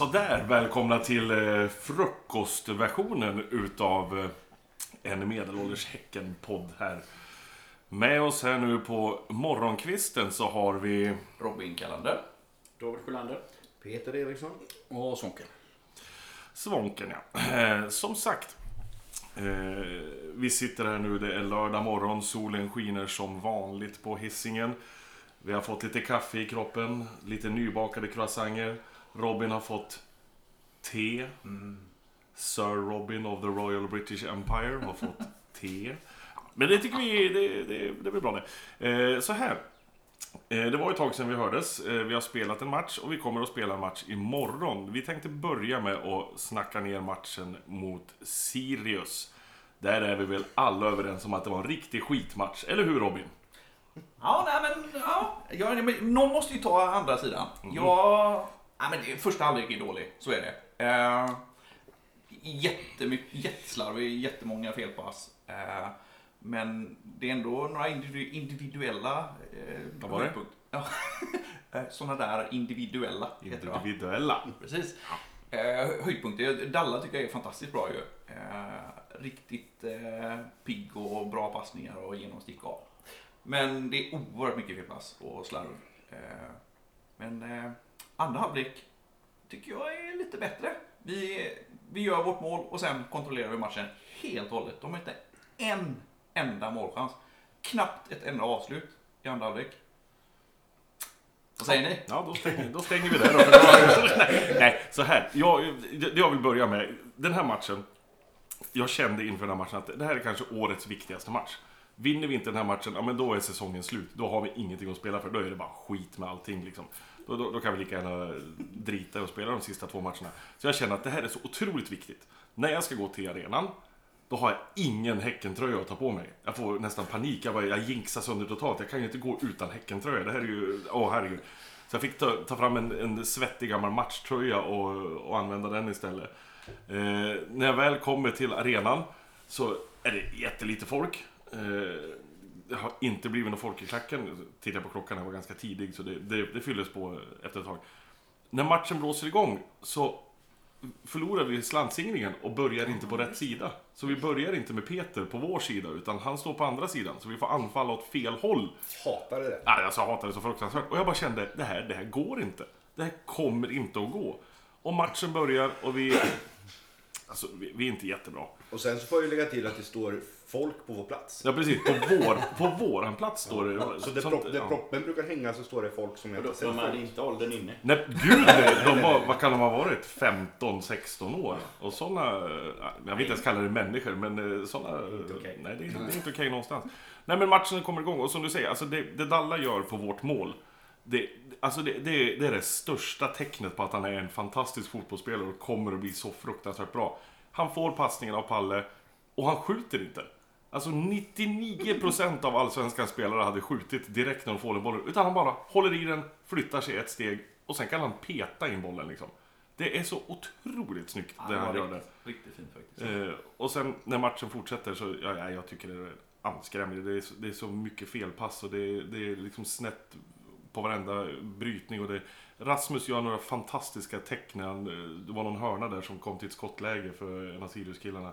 Sådär, välkomna till eh, frukostversionen utav eh, en medelålders Häcken-podd här. Med oss här nu på morgonkvisten så har vi Robin Kalander. David Sjölander. Peter Eriksson. Och Sonken. Svånken ja. Eh, Som sagt, eh, vi sitter här nu, det är lördag morgon, solen skiner som vanligt på hissingen. Vi har fått lite kaffe i kroppen, lite nybakade croissanter. Robin har fått te. Sir Robin of the Royal British Empire har fått te. Men det tycker vi, det, det, det blir bra det. Eh, så här. Eh, Det var ett tag sedan vi hördes. Eh, Vi har spelat en match och vi kommer att spela en match imorgon. Vi tänkte börja med att snacka ner matchen mot Sirius. Där är vi väl alla överens om att det var en riktig skitmatch. Eller hur Robin? Ja, nej men, ja. ja men någon måste ju ta andra sidan. Ja, men det- första halvlek är dålig, så är det. Eh, jättemycket, jätteslarvig, jättemånga felpass. Eh, men det är ändå några individu- individuella eh, Vad var det? Ja, Eh, sådana där individuella. det? Individuella. Precis. Eh, höjdpunkter. Dalla tycker jag är fantastiskt bra ju. Eh, riktigt eh, pigg och bra passningar och genomstick av. Men det är oerhört mycket felpass och slarv. Eh, men eh, andra halvlek tycker jag är lite bättre. Vi, vi gör vårt mål och sen kontrollerar vi matchen helt och hållet. De har inte en enda målchans. Knappt ett enda avslut i andra halvlek. Vad säger ni? Ja, då stänger, då stänger vi där då. nej, nej, så här. Jag, jag vill börja med. Den här matchen. Jag kände inför den här matchen att det här är kanske årets viktigaste match. Vinner vi inte den här matchen, ja men då är säsongen slut. Då har vi ingenting att spela för. Då är det bara skit med allting liksom. Då, då, då kan vi lika gärna drita och spela de sista två matcherna. Så jag känner att det här är så otroligt viktigt. När jag ska gå till arenan, då har jag ingen Häckentröja att ta på mig. Jag får nästan panik. Jag, bara, jag jinxar sönder totalt. Jag kan ju inte gå utan Häckentröja. Det här är ju... Åh, herregud. Så jag fick ta, ta fram en, en svettig gammal matchtröja och, och använda den istället. Eh, när jag väl kommer till arenan så är det jättelite folk. Eh, det har inte blivit någon folk i klacken. Tittade på klockan, den var ganska tidig så det, det, det fylldes på efter ett tag. När matchen blåser igång så förlorar vi slantsinglingen och börjar inte på rätt sida. Så vi börjar inte med Peter på vår sida, utan han står på andra sidan. Så vi får anfalla åt fel håll. Hatade det. Nej, alltså, jag hatar det så fruktansvärt. Och jag bara kände, det här, det här går inte. Det här kommer inte att gå. Och matchen börjar och vi... Alltså, vi, vi är inte jättebra. Och sen så får jag ju lägga till att det står folk på vår plats. Ja, precis. På, vår, på våran plats står det. Så där, sånt- propp, där ja. proppen brukar hänga så står det folk som jag De, inte sett de hade inte åldern inne. Nej, gud nej. de var, vad kan de ha varit? 15, 16 år? Och såna, jag vill inte ens kalla det människor, men såna, Inte okej. nej det är, det är inte okej någonstans. Nej men matchen kommer igång och som du säger, alltså det, det Dalla gör på vårt mål, det, alltså det, det, är- det är det största tecknet på att han är en fantastisk fotbollsspelare och kommer att bli så fruktansvärt bra. Han får passningen av Palle och han skjuter inte. Alltså 99% av allsvenskans spelare hade skjutit direkt när de får den bollen. Utan han bara håller i den, flyttar sig ett steg och sen kan han peta in bollen liksom. Det är så otroligt snyggt det han gör där. Riktigt fint faktiskt. Eh, och sen när matchen fortsätter så, ja, ja, jag tycker det är anskrämligt. Det är, så- det är så mycket felpass och det är, det är liksom snett på varenda brytning. Och det, Rasmus gör några fantastiska tecken. Det var någon hörna där som kom till ett skottläge för en av Sirius-killarna.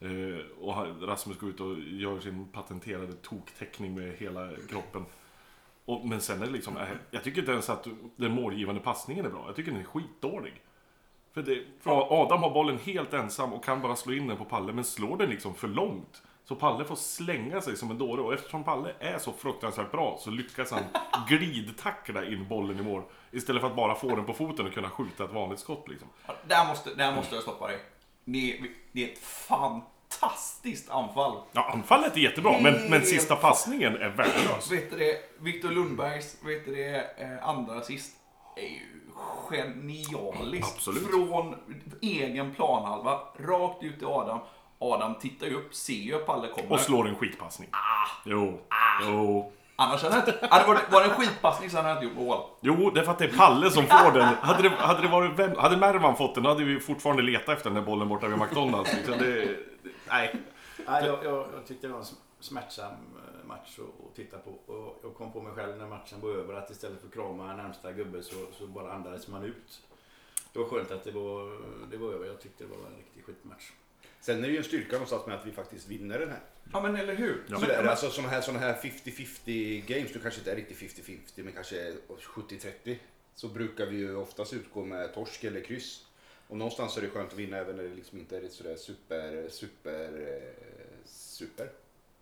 Eh, och Rasmus går ut och gör sin patenterade tokteckning med hela kroppen. Och, men sen är det liksom, eh, jag tycker inte ens att den målgivande passningen är bra. Jag tycker den är skitdålig. För det, Adam har bollen helt ensam och kan bara slå in den på Palle, men slår den liksom för långt. Så Palle får slänga sig som en dåre och eftersom Palle är så fruktansvärt bra så lyckas han glidtackla in bollen i mål. Istället för att bara få den på foten och kunna skjuta ett vanligt skott liksom. Där måste, där måste jag stoppa dig. Det är, det är ett fantastiskt anfall. Ja, anfallet är jättebra, men, men sista passningen är värdelös. Vet du det, Victor Lundbergs vet du det, eh, andra assist är ju genialiskt. Absolut. Från egen planhalva, rakt ut till Adam. Adam tittar ju upp, ser ju att Palle kommer. Och slår en skitpassning. Jo, jo. Annars hade jag inte... Hade det varit, var det en skitpassning så hade jag inte gjort mål. Jo, det är för att det är Palle som får den. Hade det, hade det varit vem, hade Mervan fått den, hade vi fortfarande letat efter den där bollen borta vid McDonalds. Liksom. Det, nej. Nej, jag, jag, jag tyckte det var en sm- smärtsam eh, match att, att titta på. Och jag kom på mig själv när matchen var över att istället för att krama närmsta gubbe så, så bara andades man ut. det var skönt att det var, det var över. Jag tyckte det var en riktig skitmatch. Sen är det ju en styrka någonstans med att vi faktiskt vinner den här. Ja men eller hur? Ja. Så Men- där, alltså sådana här, såna här 50-50 games, nu kanske inte är riktigt 50-50 men kanske 70-30. Så brukar vi ju oftast utgå med torsk eller kryss. Och någonstans är det skönt att vinna även när det liksom inte är sådär super, super, eh, super.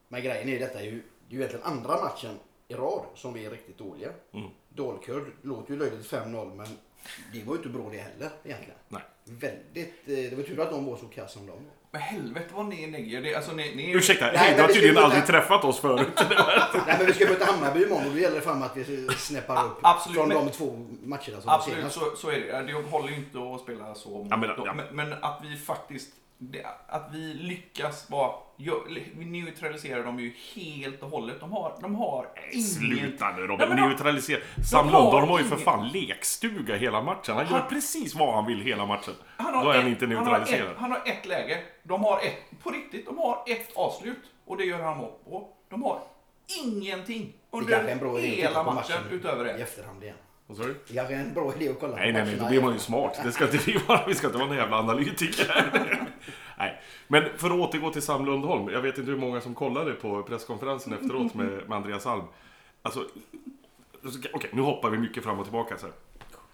Men grejen är ju detta är ju, det är ju egentligen andra matchen i rad som vi är riktigt dåliga. Mm. Dalkurd låter ju löjligt 5-0 men det var ju inte bra det heller egentligen. Nej. Väldigt, eh, det var tur att de var så kass som de var. Men helvete vad ni är. Det, alltså, ni, ni, Ursäkta, Nej, men har tydligen aldrig träffat oss förut. Nej men vi ska möta Hammarby imorgon och då gäller det fan att vi snäppar upp absolut, från men- de två matcherna som Absolut, senast. så, så är det. Det håller ju inte att spela så. mot Ja, men- ja. Men, men att vi faktiskt det, att vi lyckas vara... gör- Vi neutraliserar dem ju helt och hållet. De har, de har ingen... Sluta nu Robin, de- neutralisera. Sam har Lundholm har ju för fan lekstuga hela matchen. Han gör Han- precis vad han vill hela matchen. Han har Då är han ett- inte han har neutraliserad. ett- Han har ett läge. De har ett, på riktigt, de har ett avslut. Och det gör han mål på. De har ingenting under hela matchen, matchen utöver i det. efterhand igen. Vad sa du? Kanske är en bra idé att kolla Nej, på nej, nej, matcherna då blir man ju smart. Det ska inte vi vara. Vi ska inte vara någon jävla analytiker. nej. Men för att återgå till Sam Lundholm. Jag vet inte hur många som kollade på presskonferensen efteråt med, med Andreas Alm. Alltså, okej, nu hoppar vi mycket fram och tillbaka. Så här.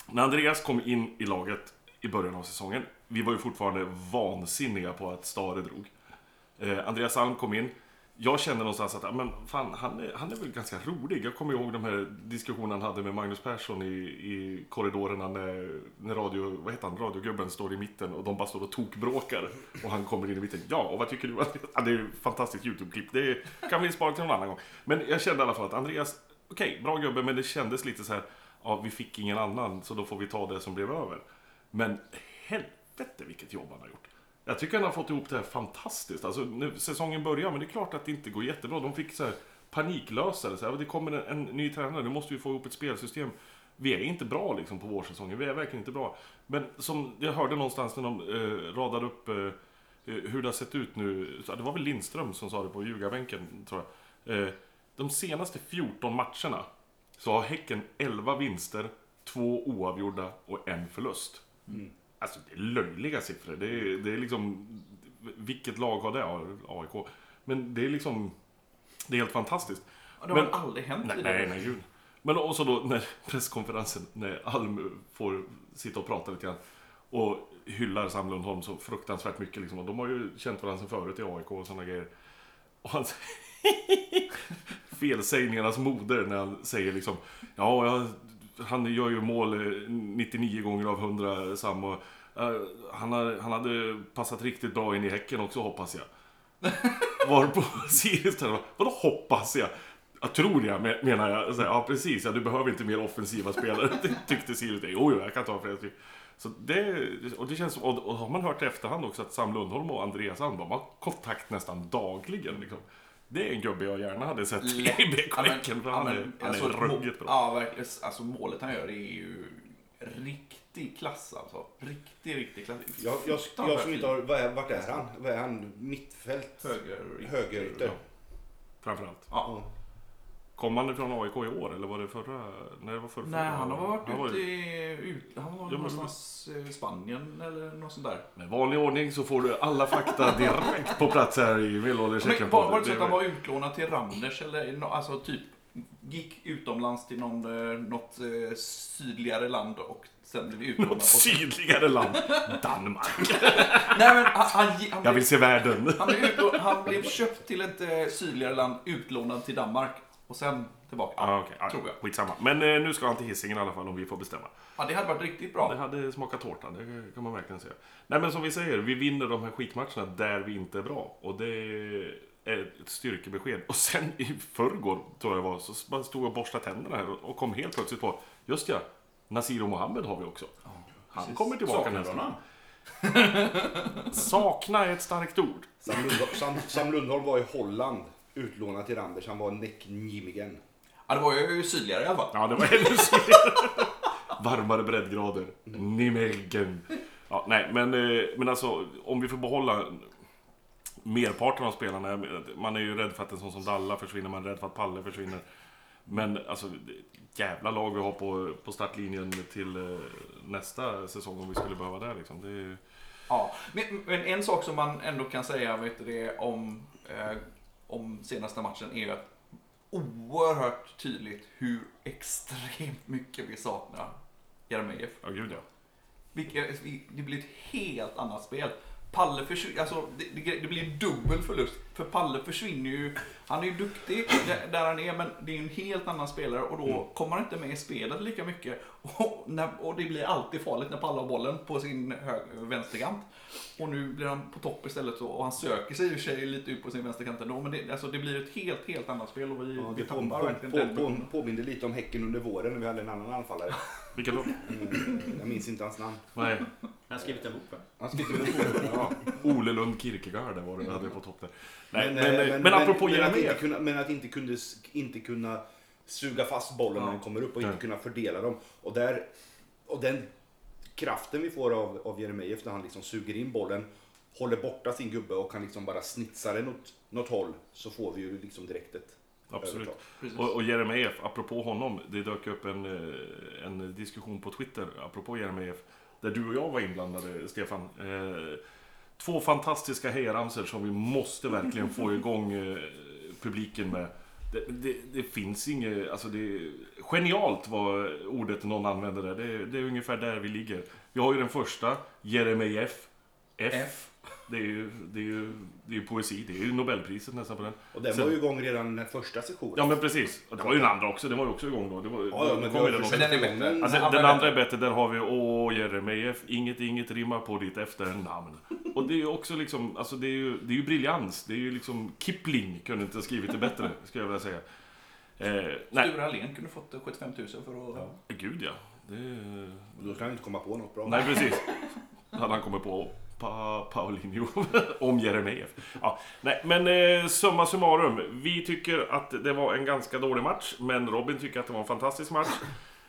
När Andreas kom in i laget i början av säsongen. Vi var ju fortfarande vansinniga på att Stare drog. Eh, Andreas Alm kom in. Jag känner någonstans att men fan, han, är, han är väl ganska rolig. Jag kommer ihåg de här diskussionerna han hade med Magnus Persson i, i korridorerna när, när radio, vad heter han, radiogubben står i mitten och de bara står och tokbråkar. Och han kommer in i mitten. Ja, och vad tycker du? Ja, det är ett fantastiskt YouTube-klipp. Det kan vi spara till någon annan gång. Men jag kände i alla fall att Andreas, okej, bra gubbe, men det kändes lite så här, ja, vi fick ingen annan, så då får vi ta det som blev över. Men helvete vilket jobb han har gjort. Jag tycker han har fått ihop det här fantastiskt. Alltså, nu, säsongen börjar, men det är klart att det inte går jättebra. De fick så här paniklösare. Så här, det kommer en, en ny tränare, nu måste vi få ihop ett spelsystem. Vi är inte bra liksom på vårsäsongen, vi är verkligen inte bra. Men som jag hörde någonstans när de eh, radade upp eh, eh hur det har sett ut nu. Det var väl Lindström som sa det på ljugarbänken, tror jag. Eh, de senaste 14 matcherna så har Häcken 11 vinster, 2 oavgjorda och en förlust. Mm. Alltså det är löjliga siffror. Det är, det är liksom... Vilket lag har det? Ja, AIK. Men det är liksom... Det är helt fantastiskt. Och det har Men- aldrig hänt Nej, tidigare. nej, nej, gud. Men också då när presskonferensen, när Alm får sitta och prata lite grann och hyllar Sam Lundholm så fruktansvärt mycket liksom. Och de har ju känt varandra sedan förut i AIK och sådana grejer. Och han felsägningarnas moder när han säger liksom Ja, jag, han gör ju mål eh, 99 gånger av 100 Sam och eh, han, har, han hade passat riktigt bra in i Häcken också hoppas jag. Varpå Sirius ställer Vadå hoppas jag? Jag tror jag men- menar jag. Så här, ja precis, ja, du behöver inte mer offensiva spelare. Det tyckte Sirius. Jo, jo, jag kan ta fler. Så det, och det känns, och, och har man hört i efterhand också att Sam Lundholm och Andreas Alm de har kontakt nästan dagligen. Liksom. Det är en gubbe jag gärna hade sett i BK Ja, Häcken, ja, han är, han alltså, är ruggigt bra. Ja, verkligen. Alltså målet han gör är ju riktig klass alltså. Riktig, riktig klass. Jag, jag, jag som inte har, vad är, vart är han? Vad är han? Mittfält? Höger. Högerytter? Framförallt. Ja. Kom han från AIK i år eller var det förra? Nej, det var förra, Nej, han har varit Han ute i... Ut, han var men- någonstans i Spanien eller något sånt där. Med vanlig ordning så får du alla fakta direkt på plats här i Medelålderschecken. Men var, var det så att han var utlånad till Randers eller alltså typ gick utomlands till någon, eh, något eh, sydligare land och sen blev utlånad. Något sydligare land. Danmark. Nej men han, han, han, Jag blev, vill se världen. han, blev han blev köpt till ett eh, sydligare land, utlånad till Danmark och sen tillbaka. Ah, okay. ah, tror jag. Skitsamma. Men eh, nu ska han till Hisingen i alla fall om vi får bestämma. Ja, det hade varit riktigt Det bra. hade smakat tårta, det kan man verkligen säga. Nej men som vi säger, vi vinner de här skitmatcherna där vi inte är bra. Och det är ett styrkebesked. Och sen i förrgår, tror jag det var, så man stod och borstade tänderna här och kom helt plötsligt på, just ja, Nasir och Mohammed har vi också. Han kommer tillbaka nästa honom? Sakna är ett starkt ord. Sam Lundholm, Sam, Sam Lundholm var i Holland, utlånad till Randers. Han var Näcknimigen. Ja, det var ju sydligare i alla fall. Ja, det var ännu sydligare. Varmare breddgrader. Nimegen. Ja, nej, men, eh, men alltså om vi får behålla merparten av spelarna. Man är ju rädd för att en sån som Dalla försvinner, man är rädd för att Palle försvinner. Men alltså, jävla lag vi har på, på startlinjen till eh, nästa säsong om vi skulle behöva det liksom. Det är, Ja, men, men en sak som man ändå kan säga vet du, det, om, eh, om senaste matchen är ju att oerhört tydligt hur extremt mycket vi saknar Jeremejeff. ja gud ja. Vilket- Det blir ett helt annat spel. Palle försvinner, alltså det, det, det blir dubbel förlust. För Palle försvinner ju, han är ju duktig där- han är men det är en helt annan spelare och då kommer han inte med i spelet lika mycket. Och, när, och det blir alltid farligt när Palle har bollen på sin hög, vänsterkant. Och nu blir han på topp istället så, och han söker sig i och för sig lite ut på sin vänsterkant ändå. Men det, alltså, det blir ett helt, helt annat spel och vi, Ja, vi på, tappar på, verkligen på, den på, påminner lite om Häcken under våren när vi hade en annan anfallare. Vilka då? Mm, jag minns inte hans namn. Nej, Han har skrivit en bok va? Han skriver på ja. Ole Lund Kierkegaard det var det hade på topp där. Nej, men, eh, men, men, apropå men, inte kunna, men att inte kunde, inte kunna suga fast bollen när den kommer upp och inte kunna fördela dem. Och, där, och den kraften vi får av, av Jeremejeff när han liksom suger in bollen, håller borta sin gubbe och kan liksom bara snitsa den åt något håll så får vi ju liksom direkt ett Absolut. Och, och Jeremejeff, apropå honom, det dök upp en, eh, en diskussion på Twitter, apropå Jeremejeff, där du och jag var inblandade, Stefan. Eh, två fantastiska hejaramsor som vi måste verkligen få igång eh, publiken med. Det, det, det finns inget, alltså det genialt var ordet någon använde där. Det, det är ungefär där vi ligger. Vi har ju den första, Jeremejeff, F. F. Det är ju, det är ju, det är poesi, det är ju Nobelpriset nästan på den. Och den Sen- var ju igång redan den första sessionen. Ja men precis. Det var ju den andra också, den var ju också igång då. Det var, Ja, men kom den också. Men den är bättre. Alltså, den andra är bättre, där har vi Åh Jeremejeff, inget inget rimmar på ditt efternamn. Och det är ju också liksom, alltså det är ju, det är ju briljans. Det är ju liksom, Kipling kunde inte ha skrivit det bättre, skulle jag vilja säga. Eh, nej, Sture Allén kunde fått 75 000 för att... gud ja. Det, Då kan han inte komma på något bra. nej precis. Hade han kommit på pa, Paulinho om Jeremejeff. Ja, nej, men eh, summa summarum. Vi tycker att det var en ganska dålig match, men Robin tycker att det var en fantastisk match.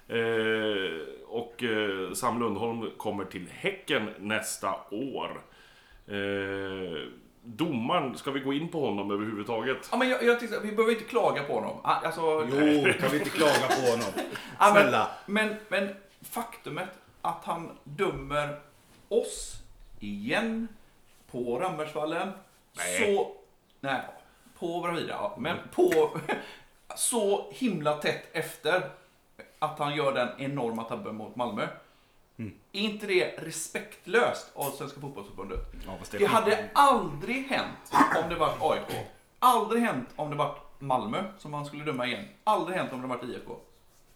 Eh, och eh, Sam Lundholm kommer till Häcken nästa år. Eh, domaren, ska vi gå in på honom överhuvudtaget? Ja, men jag, jag tyckte, vi behöver inte klaga på honom. Ah, Alltså, Jo, kan vi inte klaga på honom? Ja, men- Snälla. Men, men faktumet att han dömer oss igen på Rambergsvallen. Nej. Så... Nej, på Bravida. Ja, men på... Så himla tätt efter att han gör den enorma tabben mot Malmö. Är inte det respektlöst av Svenska Fotbollförbundet? Ja, fast Det hade aldrig hänt om det var AIK. Aldrig hänt om det var Malmö som man skulle döma igen. Aldrig hänt om det var IFK.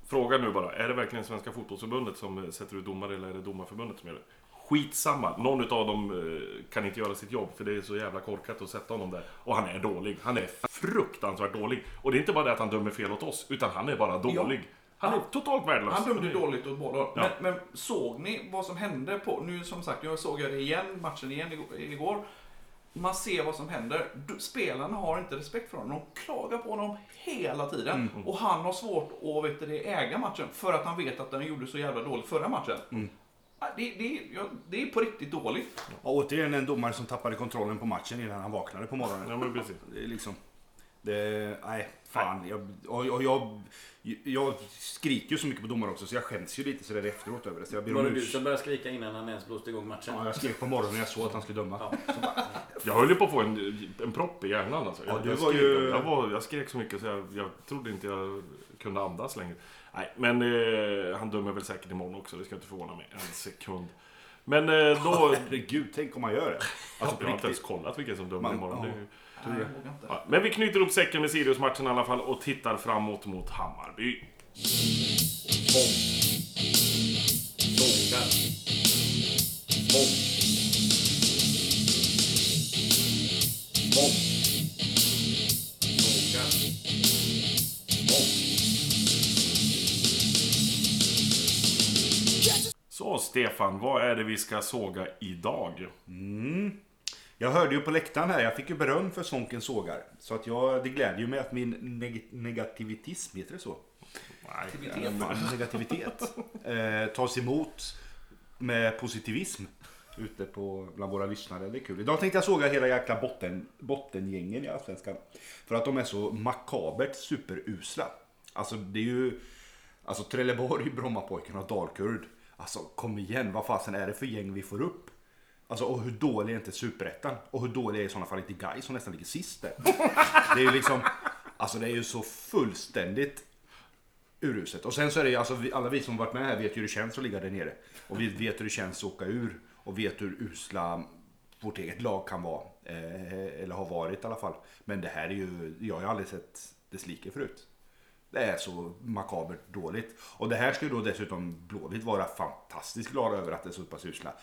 Fråga nu bara, är det verkligen Svenska Fotbollförbundet som eh, sätter ut domare eller är det Domarförbundet som gör det? Skitsamma, någon av dem eh, kan inte göra sitt jobb för det är så jävla korkat att sätta honom där. Och han är dålig. Han är fruktansvärt dålig. Och det är inte bara det att han dömer fel åt oss, utan han är bara dålig. Han är totalt värdelös. Han dömde dåligt åt båda. Ja. Men, men såg ni vad som hände på... Nu som sagt, jag såg det igen, matchen igen igår-. Man ser vad som händer. Spelarna har inte respekt för honom. De klagar på honom hela tiden. Och han har svårt att vet du, äga matchen för att han vet att den gjorde så jävla dåligt förra matchen. Ja, Det, det, ja, det är på riktigt dåligt. Och återigen en domare som tappade kontrollen på matchen innan han vaknade på morgonen. Ja, men precis. Det är liksom... Det, nej, fan. Jag, och, och jag, jag skriker ju så mycket på domare också så jag skäms ju lite sådär efteråt över det. Så jag ber Var det du som började skrika innan han ens blåste igång matchen? Ja, jag skrek på morgonen när jag såg att han skulle döma. Ja. Jag höll ju på att få en, en propp i hjärnan alltså. Ja, jag, du jag, var skrek, ju- jag, var, jag skrek så mycket så jag, jag trodde inte jag kunde andas längre. Nej, men eh, han dömer väl säkert imorgon också, det ska inte förvåna mig en sekund. Men eh, då... Herregud, tänk om man gör det. Alltså jag har inte ens kollat vilka som dömer Man- imorgon. ja. Nej, jag vågar inte. Ja, men vi knyter upp säcken med Sirius-matchen i alla fall och tittar framåt mot Hammarby. Så Stefan, vad är det vi ska såga idag? Mm. Jag hörde ju på läktaren här, jag fick ju beröm för Sonkens sågar. Så att jag, det glädjer ju mig att min neg- negativitism, heter det så? Negativitet. Ja, negativitet. Eh, tas emot med positivism ute på, bland våra lyssnare. Det är kul. Idag tänkte jag såga hela jäkla botten, bottengängen i Allsvenskan. För att de är så makabert superusla. Alltså det är ju, alltså Trelleborg, Brommapojkarna och Dalkurd. Alltså kom igen, vad fasen är det för gäng vi får upp? Alltså och hur dålig är inte Superettan? Och hur dålig är i sådana fall inte Gais som nästan ligger sist där? Det är ju liksom, alltså det är ju så fullständigt uruset. Och sen så är det ju, alltså vi, alla vi som varit med här vet ju hur det känns att ligga där nere. Och vi vet hur det känns att åka ur. Och vet hur usla vårt eget lag kan vara. Eh, eller har varit i alla fall. Men det här är ju, jag har ju aldrig sett dess like förut. Det är så makabert dåligt. Och det här ska ju då dessutom Blåvitt vara fantastiskt glada över att det är så pass usla.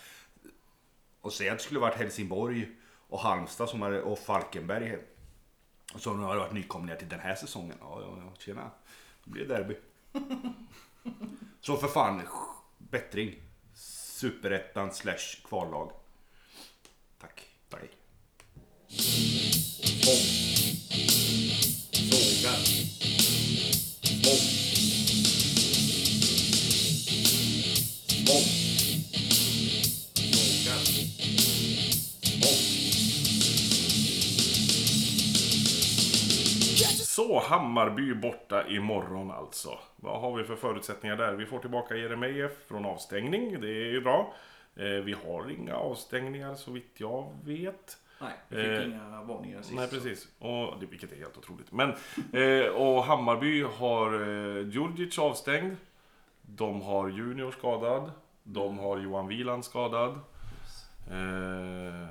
Och säg att det skulle varit Helsingborg och Halmstad som har, och Falkenberg som har varit nykomlingar till den här säsongen. Ja, ja, ja, tjena. Det blir derby. Så för fan, bättring. Superettan slash kvallag. Tack. Tack. Så, Hammarby borta imorgon alltså. Vad har vi för förutsättningar där? Vi får tillbaka Jeremejeff från avstängning, det är ju bra. Eh, vi har inga avstängningar så vitt jag vet. Nej, vi fick Eh, inga varningar sist. Nej, precis. Och, vilket är helt otroligt. Men, eh, och Hammarby har eh, Djurdjic avstängd. De har Junior skadad. De har Johan Wieland skadad. Eh,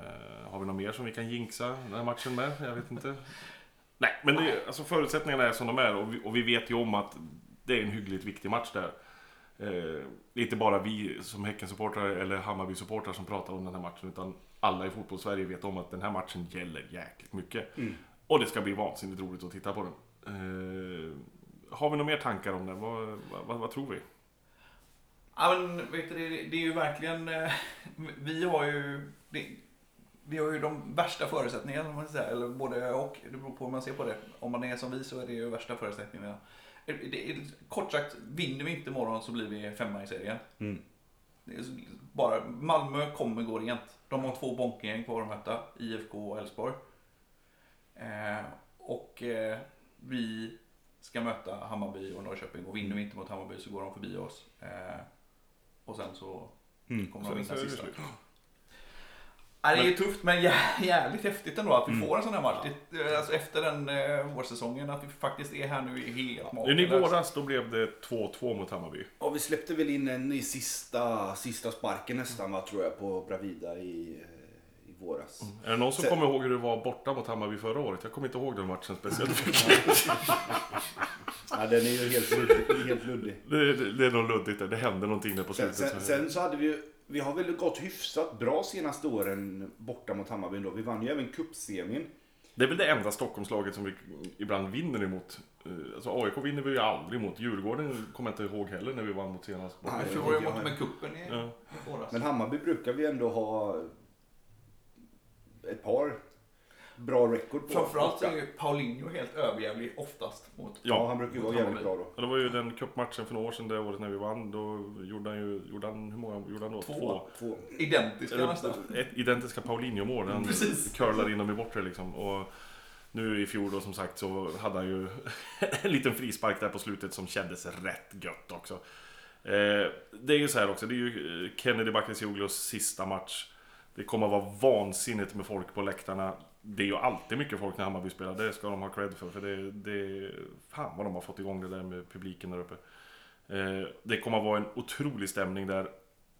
har vi något mer som vi kan jinxa den här matchen med? Jag vet inte. Nej, men det, alltså förutsättningarna är som de är och vi, och vi vet ju om att det är en hyggligt viktig match där. Eh, det är inte bara vi som Häckensupportrar eller Hammarby-supportrar som pratar om den här matchen utan alla i fotbollssverige vet om att den här matchen gäller jäkligt mycket. Och det ska bli vansinnigt roligt att titta på den. Eh, har vi några mer tankar om den? Vad, vad, vad tror vi? Ja, men vet du, det, det är ju verkligen... eh, Vi har ju... Det, vi har ju de värsta förutsättningarna, man säga. Eller både och. Det beror på hur man ser på det. Om man är som vi så är det ju värsta förutsättningarna. Det är, kort sagt, vinner vi inte imorgon så blir vi femma i serien. Mm. Bara, Malmö kommer gå rent. De har två bonkgäng kvar att möta. IFK och Elfsborg. Eh, och eh, vi ska möta Hammarby och Norrköping. Och vinner vi inte mot Hammarby så går de förbi oss. Eh, och sen så Mm. kommer de vinna sista. Ja, det är tufft men jä- jävligt häftigt ändå att vi Mm. får en sån här match. Det, alltså efter den eh, vårsäsongen, att vi faktiskt är här nu helt Men I makalöst. våras då blev det 2-2 mot Hammarby. Ja, vi släppte väl in en i sista, sista sparken nästan va, tror jag på Bravida i, eh, i våras. Är det någon som Sen- kommer ihåg hur det var borta mot Hammarby förra året? Jag kommer inte ihåg den matchen speciellt. Ja, den är ju helt luddig. Helt luddig. det, det, det är nog luddigt där. Det hände någonting där på Sen, slutet. sen, sen så hade vi ju, vi har väl gått hyfsat bra senaste åren borta mot Hammarby då. Vi vann ju även cupsemin. Det är väl det enda Stockholmslaget som vi ibland vinner emot. Eh, Alltså AIK vinner vi ju aldrig mot. Djurgården kommer jag inte ihåg heller när vi vann mot senast. Nej, Vi förlorade jag mot kuppen i, Ja. i våras. Men Hammarby brukar vi ändå ha ett par bra record på. Framförallt är ju Paulinho helt överjävlig oftast mot Ja, Ja, han brukar ju vara jävligt bra då. och det var ju den cupmatchen för några år sedan det året när vi vann. Då gjorde han ju, gjorde han, hur många gjorde han då? Två. Två. identiska Eller, nästan. ett identiska Paulinho-mål. Han Precis. curlar in dem i bortre liksom. Och nu i fjol då som sagt så hade han ju en liten frispark där på slutet som kändes rätt gött också. Eh, det är ju så här också, det är ju eh, Kennedy Bakirciogluos sista match. Det kommer att vara vansinnigt med folk på läktarna. Det är ju alltid mycket folk när Hammarby spelar, det ska de ha cred för. För det, det, fan vad de har fått igång det där med publiken där uppe. Eh, det kommer att vara en otrolig stämning där.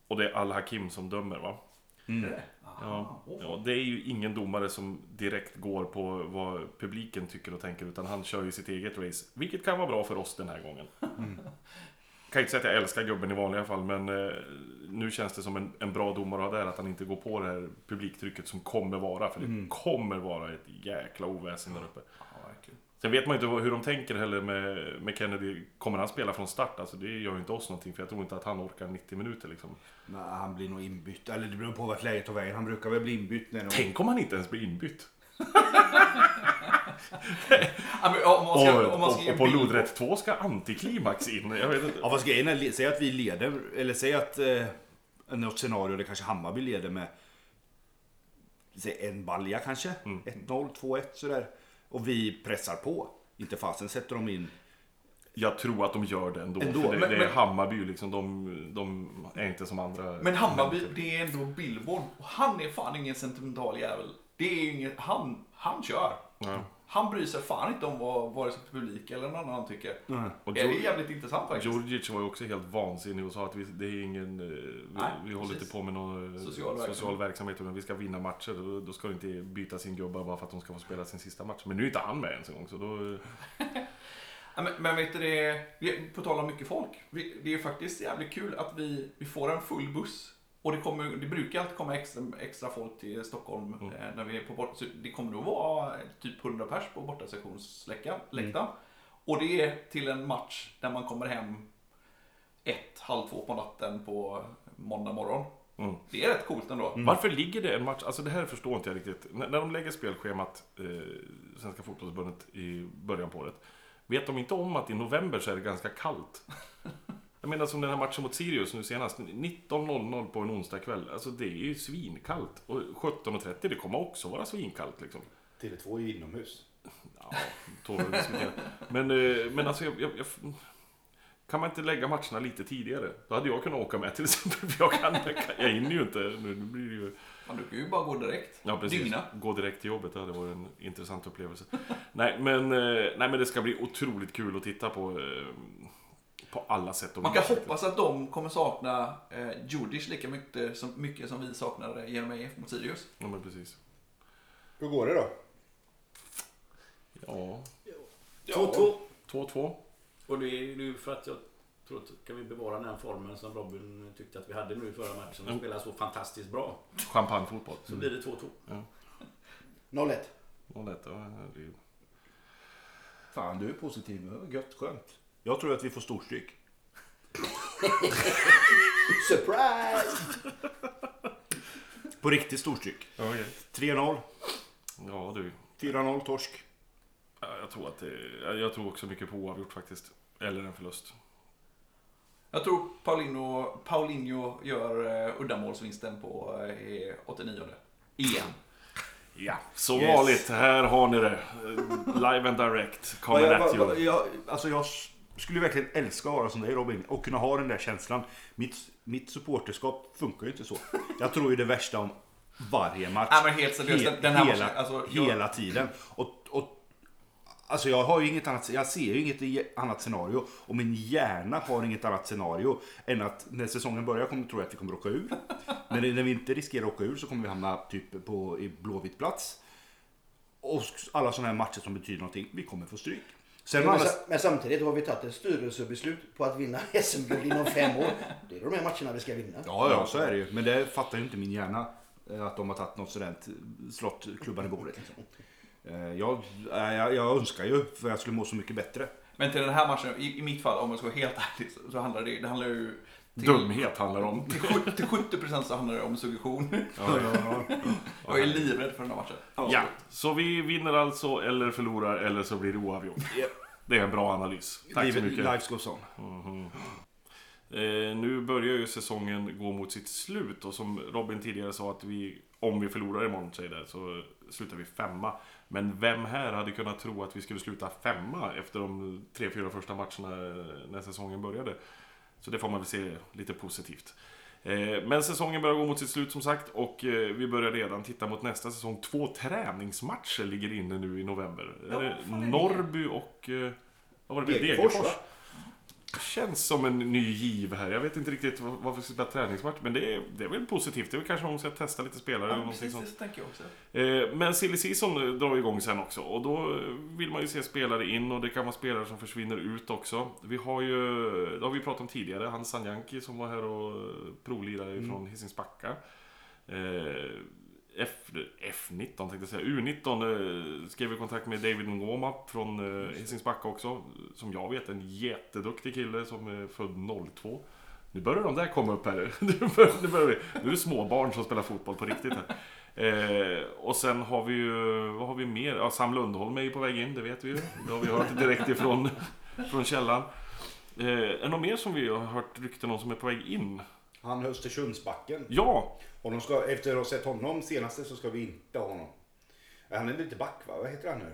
Och det är Al-Hakim som dömer va? Det? Ja, ja, det är ju ingen domare som direkt går på vad publiken tycker och tänker utan han kör ju sitt eget race. Vilket kan vara bra för oss den här gången. Kan inte säga att jag älskar gubben i vanliga fall men eh, nu känns det som en, en bra domare att ha där att han inte går på det här publiktrycket som kommer vara. För det kommer vara ett jäkla oväsen där uppe. Ja. Sen vet man inte hur de tänker heller med, med Kennedy. Kommer han spela från start? Alltså det gör ju inte oss någonting för jag tror inte att han orkar 90 minuter liksom. Nej, han blir nog inbytt. Eller det beror på vart läget tar vägen. Han brukar väl bli inbytt när de... Tänk om han inte ens blir inbytt. Ja, men om man ska, Och, om man ska och, ge och på lodrätt 2 ska antiklimax in. Jag vet inte. Ja fast grejen är, säg att vi leder, eller säg att eh, något scenario där kanske Hammarby leder med säg en balja kanske. Mm. 1-0, 2-1 sådär. Och vi pressar på. Inte fasen sätter de in Jag tror att de gör det ändå. Ändå, för det, men- det är men- Hammarby liksom. De, de är inte som andra. Men Hammarby, det är ändå Billborn. Och han är fan ingen sentimental jävel. Det är inget, han, han kör. Ja. Han bryr sig fan inte om vad vare sig publik eller någon annan tycker. Och det är jävligt intressant faktiskt. Djurdjic var ju också helt vansinnig och sa att vi, det är ingen, eh, vi, Nej, vi håller inte på med någon eh, Social verksamhet. social verksamhet utan vi ska vinna matcher. Då, då ska det inte byta sin gubbar bara för att de ska få spela sin sista match. Men nu är inte han med ens en gång så då... eh, Ja, men, men vet du det, på tal om mycket folk. Vi, det är ju faktiskt jävligt kul att vi, vi får en full buss. Och det, kommer, det brukar alltid komma extra, extra folk till Stockholm Mm. eh, när vi är på bort, så Det kommer nog vara typ 100 pers på bortasektionsläktaren. läktaren. Och det är till en match där man kommer hem ett, halv två på natten på måndag morgon. Mm. Det är rätt coolt ändå. Varför ligger det en match, alltså det här förstår inte jag riktigt. När, när de lägger spelschemat, eh, Svenska Fotbollförbundet, i början på året. Vet de inte om att i november så är det ganska kallt? Jag menar som den här matchen mot Sirius nu senast, 19.00 på en onsdag kväll. Alltså det är ju svinkallt. Och 17.30 det kommer också vara svinkallt liksom. Tele2 är ju inomhus. Ja, tål att diskutera. Men, eh, men alltså jag, jag, jag, Kan man inte lägga matcherna lite tidigare? Då hade jag kunnat åka med till exempel. För jag, kan, jag hinner ju inte. Nu, nu blir det ju... Ja, du kan ju bara gå direkt. Ja, precis. Dygna. Gå direkt till jobbet, det hade varit en intressant upplevelse. nej, men, eh, nej, men det ska bli otroligt kul att titta på. På alla sätt och Man kan hoppas att de kommer sakna eh, Djurdjic lika mycket som, mycket som vi saknade Jeremejeff mot Sirius. Ja, men precis. Hur går det då? Ja, 2-2. 2-2. Och det är ju för att jag tror att kan vi bevara den formen som Robin tyckte att vi hade nu i förra matchen och spela så fantastiskt bra. Champagnefotboll. Så blir det 2-2. 0-1. Och detta, det är- Fan, du är positiv. Gött, skönt. Jag tror att vi får storstryk. Surprise! På riktigt storstryk. Ja, okej. 3-0, Ja, du. 4-0 torsk. Ja, Jag tror, att det, jag- tror också mycket på oavgjort faktiskt. Eller en förlust. Jag tror Paulinho, Paulinho gör eh, uddamålsvinsten på eh, 89 Igen. Ja, som Yes. vanligt. Här har ni det. Live and direct. Kommer jag, at you. jag, alltså jag s- skulle verkligen älska att vara som dig Robin och kunna ha den där känslan. Mitt, mitt supporterskap funkar ju inte så. Jag tror ju det värsta om varje match. Nej, men helt seriöst, He- den- här hela, matchen, alltså, jag- hela tiden. Och, och, alltså jag har ju inget annat, jag ser ju inget annat scenario och min hjärna har inget annat scenario än att när säsongen börjar kommer tror jag att vi kommer att åka ur. Men när vi inte riskerar att åka ur så kommer vi hamna typ på, i blåvitt plats. Och alla sådana här matcher som betyder någonting, vi kommer få stryk. Sen Men, alla, men samtidigt har vi tagit ett styrelsebeslut på att vinna SM-guld inom fem år. Det är de här matcherna vi ska vinna. Ja, ja, så är det ju. Men det fattar ju inte min hjärna. eh, Att de har tagit något sådant, slått klubban i bordet. Liksom. Eh, Jag, eh, jag, jag önskar ju, för jag skulle må så mycket bättre. Men till den här matchen, i, i mitt fall, om jag ska vara helt ärlig, så, så handlar det, det handlar ju... Till, Dumhet handlar det om. Till, till 70% så handlar det om suggestion. Jag är livrädd för den här matchen. Ja, så vi vinner alltså eller förlorar eller så blir det oavgjort. Det är en bra analys. Tack så Livet, mycket. life goes on. Eh, nu börjar ju säsongen gå mot sitt slut och som Robin tidigare sa att vi, om vi förlorar imorgon säger det, så slutar vi femma. Men vem här hade kunnat tro att vi skulle sluta femma efter de tre, fyra första matcherna när säsongen började? Så det får man väl se lite positivt. Eh, Men säsongen börjar gå mot sitt slut som sagt och eh, vi börjar redan titta mot nästa säsong. Två träningsmatcher ligger inne nu i november. Ja? Norrby och... eh, Vad var det? Degerfors, Degerfors. Känns som en ny giv här. Jag vet inte riktigt vad- varför vi ska spela träningsmatch, men det är, det är väl positivt. Det är väl kanske om de ska testa lite spelare eller Ja, någonting precis, sånt. det tänker jag också. Eh, Men silly season drar igång sen också och då vill man ju se spelare in och det kan vara spelare som försvinner ut också. Vi har ju, det har vi pratat om tidigare, han Sanjanki som var här och provlirade Mm. från Hisings Backa. Eh, F, F19 tänkte jag säga. U19 eh, skrev i kontakt med David Ngoma från eh, Hisings Backa också. Som jag vet en jätteduktig kille som är född 02. Nu börjar de där komma upp här. Nu börjar, nu börjar vi. Nu är det små barn som spelar fotboll på riktigt här. Eh, och sen har vi ju, vad har vi mer? Ja, Sam Lundholm är ju på väg in, det vet vi ju. Det har vi hört direkt ifrån från källan. Eh, är det något mer som vi har hört rykten om som är på väg in? Han Östersundsbacken. Ja, Och de ska, efter att ha sett honom senaste så ska vi inte ha honom. Han är lite back va? Vad heter han nu?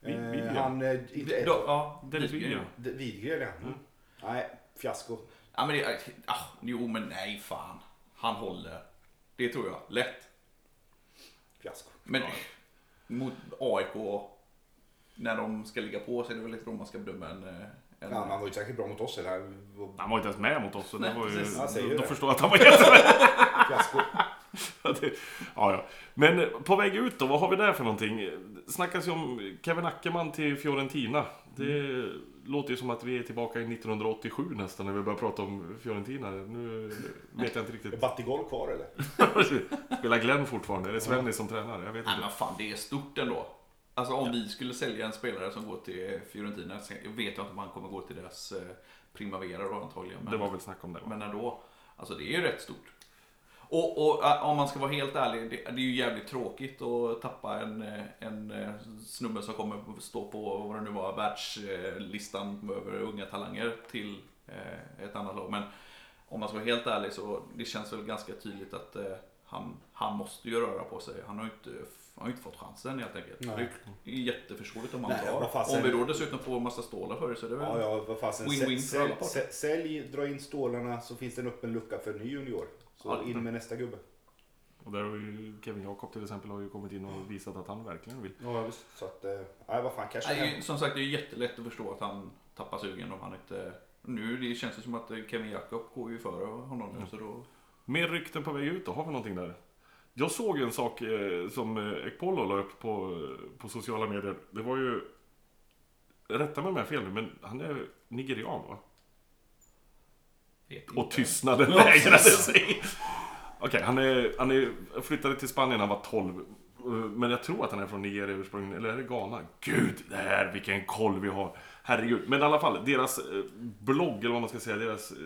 Widgren. Eh, han, eh, inte ett. Ja, Dennis Widgren. Widgren ja. Mm. Nej, fiasko. Ja, men det, ah, jo, men nej fan. Han håller. Det tror jag. Lätt. Fiasko. Men mot AIK, när de ska ligga på så är det väl lite då man ska bedöma en... Ja, han var ju säkert bra mot oss. Eller? Han var inte ens med mot oss, så det Nej, var ju... säger Då det. förstår jag att han var jättebra. Fiasko. Ja, det- ja, ja. Men eh, på väg ut då, vad har vi där för någonting? Snackas ju om Kevin Ackerman till Fiorentina. Det låter ju som att vi är tillbaka i 1987 nästan när vi börjar prata om Fiorentina. Nu vet jag inte Är riktigt. Battigol kvar eller? Spelar Glenn fortfarande? Är det Svennis som tränar? Jag vet Nej inte. men fan, det är stort ändå. Alltså om vi skulle sälja en spelare som går till Fiorentina, jag vet jag inte om han kommer gå till deras eh, Primavera då antagligen. Men, Det var väl snack om det. va? men ändå, alltså det är ju rätt stort. Och, och äh, om man ska vara helt ärlig, det, det är ju jävligt tråkigt att tappa en, eh, en eh, snubbe som kommer stå på, vad det nu var, världslistan över unga talanger till eh, ett annat lag. Men om man ska vara helt ärlig så det känns väl ganska tydligt att eh, han, han måste ju röra på sig. Han har ju inte, har ju inte fått chansen helt enkelt. Nej. Det är jätteförståeligt om han Nej, tar. fasen. Om vi då dessutom får massa stålar för det så är det väl... Ja, ja. Win-win för alla Sälj, parter. sä- sälj, dra in stålarna så finns det en öppen lucka för en ny junior. Så Ja, in med nästa gubbe. Och där har ju Kevin Jakob till exempel har ju kommit in och visat att han verkligen vill. Ja, visst. Så att, eh, nej vad fan, casha Nej, som sagt, det är jättelätt att förstå att han tappar sugen om han inte... Nu det känns det som att Kevin Jakob går ju före honom nu så då... Mer rykten på väg ut då? Har vi någonting där? Jag såg en sak eh, som eh, Ekpolo la upp på, på sociala medier. Det var ju... Rätta mig om jag har fel nu, men han är nigerian va? Och tystnaden lägrade sig. Okej, han, är, han är, flyttade till Spanien när han var 12. Eh, Men jag tror att han är från Nigeria ursprungligen. Eller är det Ghana? Gud, det här, vilken koll vi har. Herregud. Men i alla fall, deras eh, blogg, eller vad man ska säga, deras eh,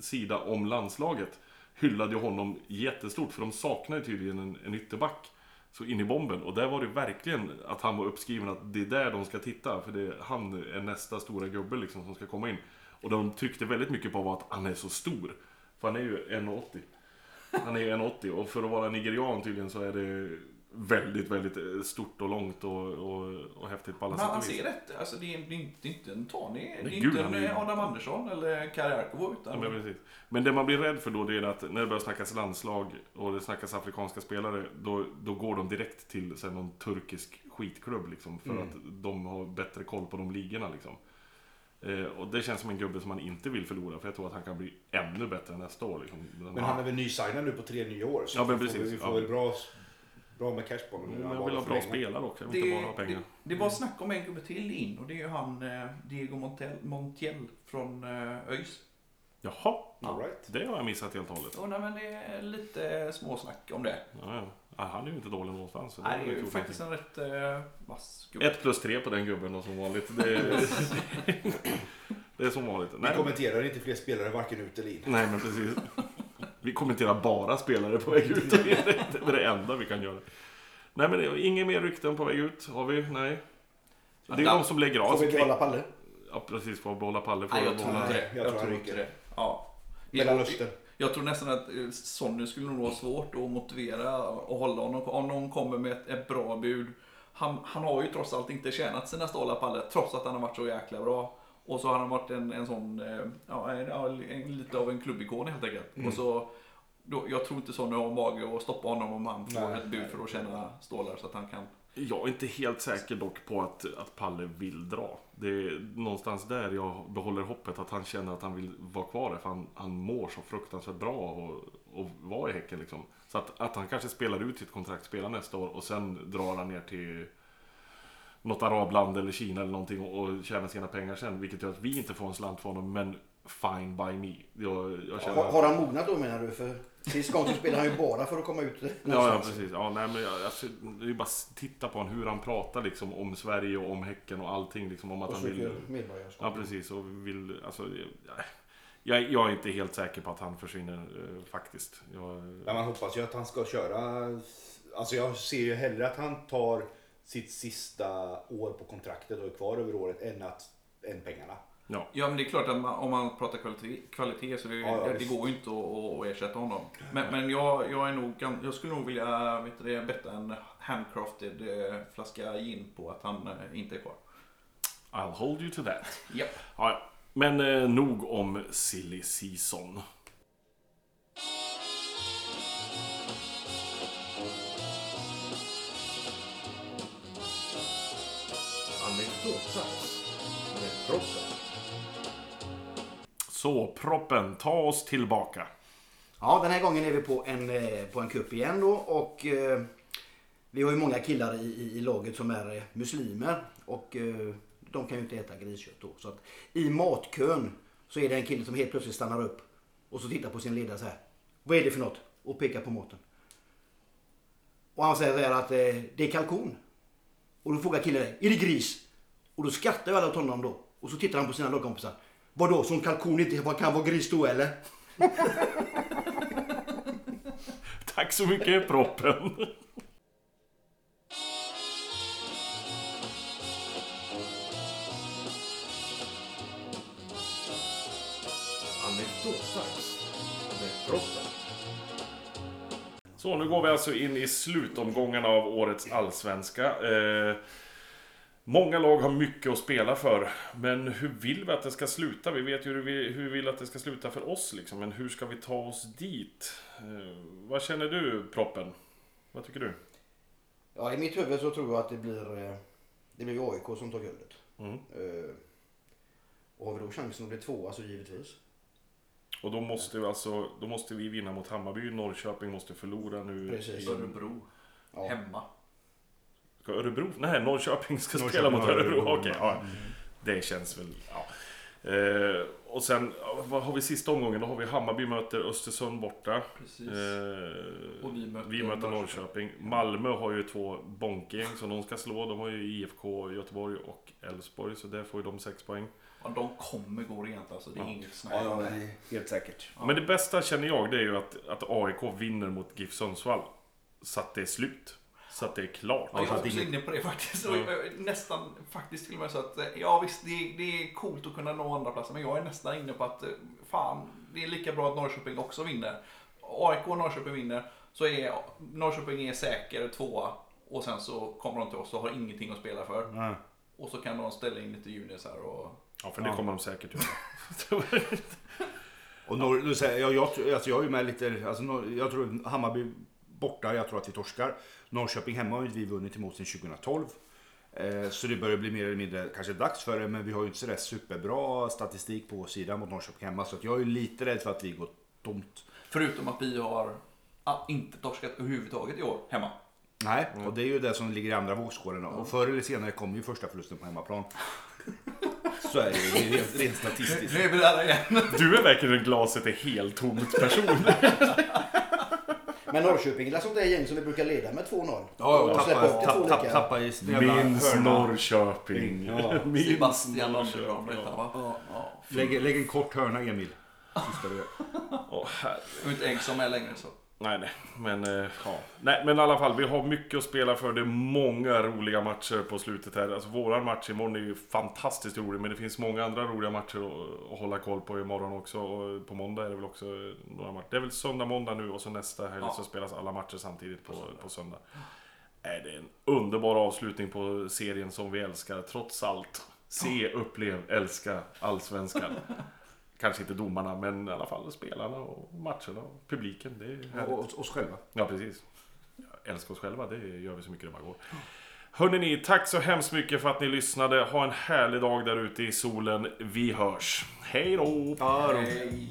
sida om landslaget hyllade ju honom jättestort. För de saknade tydligen en, en ytterback. Så in i bomben. Och där var det verkligen att han var uppskriven att det är där de ska titta. För det, han är nästa stora gubbe liksom som ska komma in. Och de tryckte väldigt mycket på att han är så stor. För han är ju 1,80. Han är ju 1,80 och för att vara nigerian tydligen så är det väldigt, väldigt eh, stort och långt och, och, och häftigt på alla Men sätt han och vis. ser rätt. Alltså det är, det är inte, det är inte en Tani. Det är gud, inte han är en Adam Andersson eller Kari Arkovo Ja, utan... men, precis. men det man blir rädd för då det är att när det börjar snackas landslag och det snackas afrikanska spelare då, då går de direkt till så här, någon turkisk skitklubb liksom, för Mm. att de har bättre koll på de ligorna. Liksom. Eh, och det känns som en gubbe som man inte vill förlora för jag tror att han kan bli ännu bättre nästa år. Liksom. Men han är väl nysignad nu på tre nya år. Så Ja, men vi får, precis, vi får ja. väl bra, bra med cash på honom. nu när han jag vill bara ha bra spelare också, jag vill inte bara ha Det, det, pengar. det var snack om en gubbe till in och det är ju han eh, Diego Montel, Montiel från eh, ÖIS. Jaha, All right. det har jag missat helt och hållet. Och nej, men det är lite småsnack om det. Ja, ja. Han är ju inte dålig någonstans. så Nej, det är vi ju faktiskt en rätt eh, vass gubbe. Ett plus tre på den gubben då, som vanligt. Det är, det är som vanligt. Vi Nej, kommenterar inte fler spelare varken ut eller in. nej, men precis. Vi kommenterar bara spelare på väg ut. Det är det, det det enda vi kan göra. Nej, men det inget mer rykten på väg ut. Har vi? Nej. Det är de som lägger av. Får vi behålla Palle? Ja, precis. Får behålla Palle. Får Nej, jag tror behålla... inte det. Jag Jag, tror inte ryker. det. Ja. Mellanöstern. Jag tror nästan att eh, Sonny skulle nog vara svårt att motivera och hålla honom. Om någon kommer med ett, ett bra bud. Han, han har ju trots allt inte tjänat sina stålar Palle, trots att han har varit så jäkla bra. Och så har han varit en, en sån, eh, ja, en, en, lite av en klubbikon helt enkelt. Mm. Och så, då, jag tror inte Sonny har mage att stoppa honom om han får Nej, ett bud för att tjäna stålar så att han kan. Jag är inte helt säker dock på att, att Palle vill dra. Det är någonstans där jag behåller hoppet att han känner att han vill vara kvar där. För han, han mår så fruktansvärt bra och, och vara i Häcken liksom. Så att, att han kanske spelar ut sitt kontrakt, spelar nästa år och sen drar han ner till något arabland eller Kina eller någonting och, och tjänar sina pengar sen. Vilket gör att vi inte får en slant för honom. Men fine by me. Jag, jag känner... Har, har han mognat då menar du? För sist gång så spelade han ju bara för att komma ut Ja, ja precis. Ja, nej, men jag, alltså, det är ju bara att titta på honom, hur han pratar liksom, om Sverige och om Häcken och allting. Liksom, om att Och han vill... söker medborgarskap. Ja, precis. Och vill, alltså, jag, jag, jag är inte helt säker på att han försvinner eh, faktiskt. Jag, Men man hoppas ju att han ska köra. Alltså jag ser ju hellre att han tar sitt sista år på kontraktet och är kvar över året än att än pengarna. ja. Ja men det är klart att man, om man pratar kvalitet, kvalitet så det, Ja, ja, det, går ju inte att, att ersätta honom. Men, men jag, jag, är nog, jag skulle nog vilja vet du, det, betta en handcrafted eh, flaska gin på att han eh, inte är kvar. I'll hold you to that. Ja, ja. men eh, nog om silly season. Anekdotdags med proppen. Så, proppen, ta oss tillbaka. Ja, den här gången är vi på en, eh, på en kupp igen då och eh, vi har ju många killar i, i, i laget som är eh, muslimer och eh, de kan ju inte äta griskött då. Så att i matkön så är det en kille som helt plötsligt stannar upp och så tittar på sin ledare så här. Vad är det för något? Och pekar på maten. Och han säger så här att eh, det är kalkon. Och då frågar killen är det gris? Och då skrattar ju alla åt honom då. Och så tittar han på sina lagkompisar. Vadå, som kalkon inte kan vara gris då eller? Tack så mycket, proppen. Så, nu går vi alltså in i slutomgångarna av årets allsvenska. Eh, många lag har mycket att spela för. Men hur vill vi att det ska sluta? Vi vet ju hur vi, hur vi vill att det ska sluta för oss liksom. Men hur ska vi ta oss dit? Eh, vad känner du, Proppen? Vad tycker du? Ja, i mitt huvud så tror jag att det blir, eh, det blir AIK som tar guldet. Mm. Eh, Och har vi då chansen att bli tvåa så givetvis. Och då måste vi alltså, då måste vi vinna mot Hammarby. Norrköping måste förlora nu. Precis. i- Örebro. Ja. Hemma. Ska Örebro? Nej, Norrköping ska Norrköping spela mot Örebro. Örebro. Okej, ja. Det känns väl... Ja. Eh, och sen, vad har vi sista omgången? Då har vi Hammarby möter Östersund borta. Precis. Eh, Och vi möter vi möter Norrköping. Norrköping. Malmö har ju två bonkgäng som de ska slå. De har ju IFK Göteborg och Elfsborg. Så där får ju de sex poäng. Ja, de kommer gå rent alltså. Det är Ja. inget snack Ja, ja, helt säkert. Ja. Men det bästa känner jag det är ju att, att AIK vinner mot GIF Sundsvall. Så att det är slut. Så att det är klart. Ja, jag att också ingen- inne på det faktiskt. Ja. Är Nästan faktiskt till och med så att, eh, ja visst det är, det är coolt att kunna nå andra platser men jag är nästan inne på att, eh, fan, det är lika bra att Norrköping också vinner. AIK och Norrköping vinner, så är Norrköping är säker tvåa och sen så kommer de till oss och har ingenting att spela för. Ja. Och så kan de ställa in lite junisar och... Ja, för det Ja. kommer de säkert göra. Och Norr, nu säger jag, jag, alltså jag är ju med lite, alltså jag tror Hammarby borta, jag tror att vi torskar. Norrköping hemma har ju vi vunnit emot sedan 2012. Eh, så det börjar bli mer eller mindre kanske dags för det, men vi har ju inte sådär superbra statistik på vår sida mot Norrköping hemma. Så att jag är ju lite rädd för att vi går tomt. Förutom att vi har ah, inte torskat överhuvudtaget i år hemma. Nej, och det är ju det som ligger i andra vågskålen. Och förr eller senare kommer ju första förlusten på hemmaplan. Så är det ju rent, rent statistiskt. Nu är vi där igen. Du är verkligen en glaset är helt tomt person. Men Norrköping är sånt där gäng som vi brukar leda med 2-0. Ja, Och och släppa upp tappa, i sin jävla Minns. Norrköping. Ja. Minns Sebastian Norrköping. Ja. Ja. Lägg, lägg en kort hörna Emil. Sista du gör. Åh, herre. Det är inte ägg som är längre så. Nej, nej. Men, eh, ja. nej, men i alla fall, vi har mycket att spela för. Det är många roliga matcher på slutet här. Alltså, våran match imorgon är ju fantastiskt rolig, men det finns många andra roliga matcher att, att hålla koll på imorgon också. Och på måndag är det väl också några matcher. Det är väl söndag, måndag nu och så nästa helg Ja. så spelas alla matcher samtidigt på, på söndag. Är det en underbar avslutning på serien som vi älskar, trots allt. Se, upplev, älska Allsvenskan. Kanske inte domarna, men i alla fall spelarna och matcherna och publiken. Det är härligt. Och oss- själva. Ja, precis. Älska oss själva, det gör vi så mycket det bara går. Hörrni ni, tack så hemskt mycket för att ni lyssnade. Ha en härlig dag där ute i solen. Vi hörs. Hej då. Hej.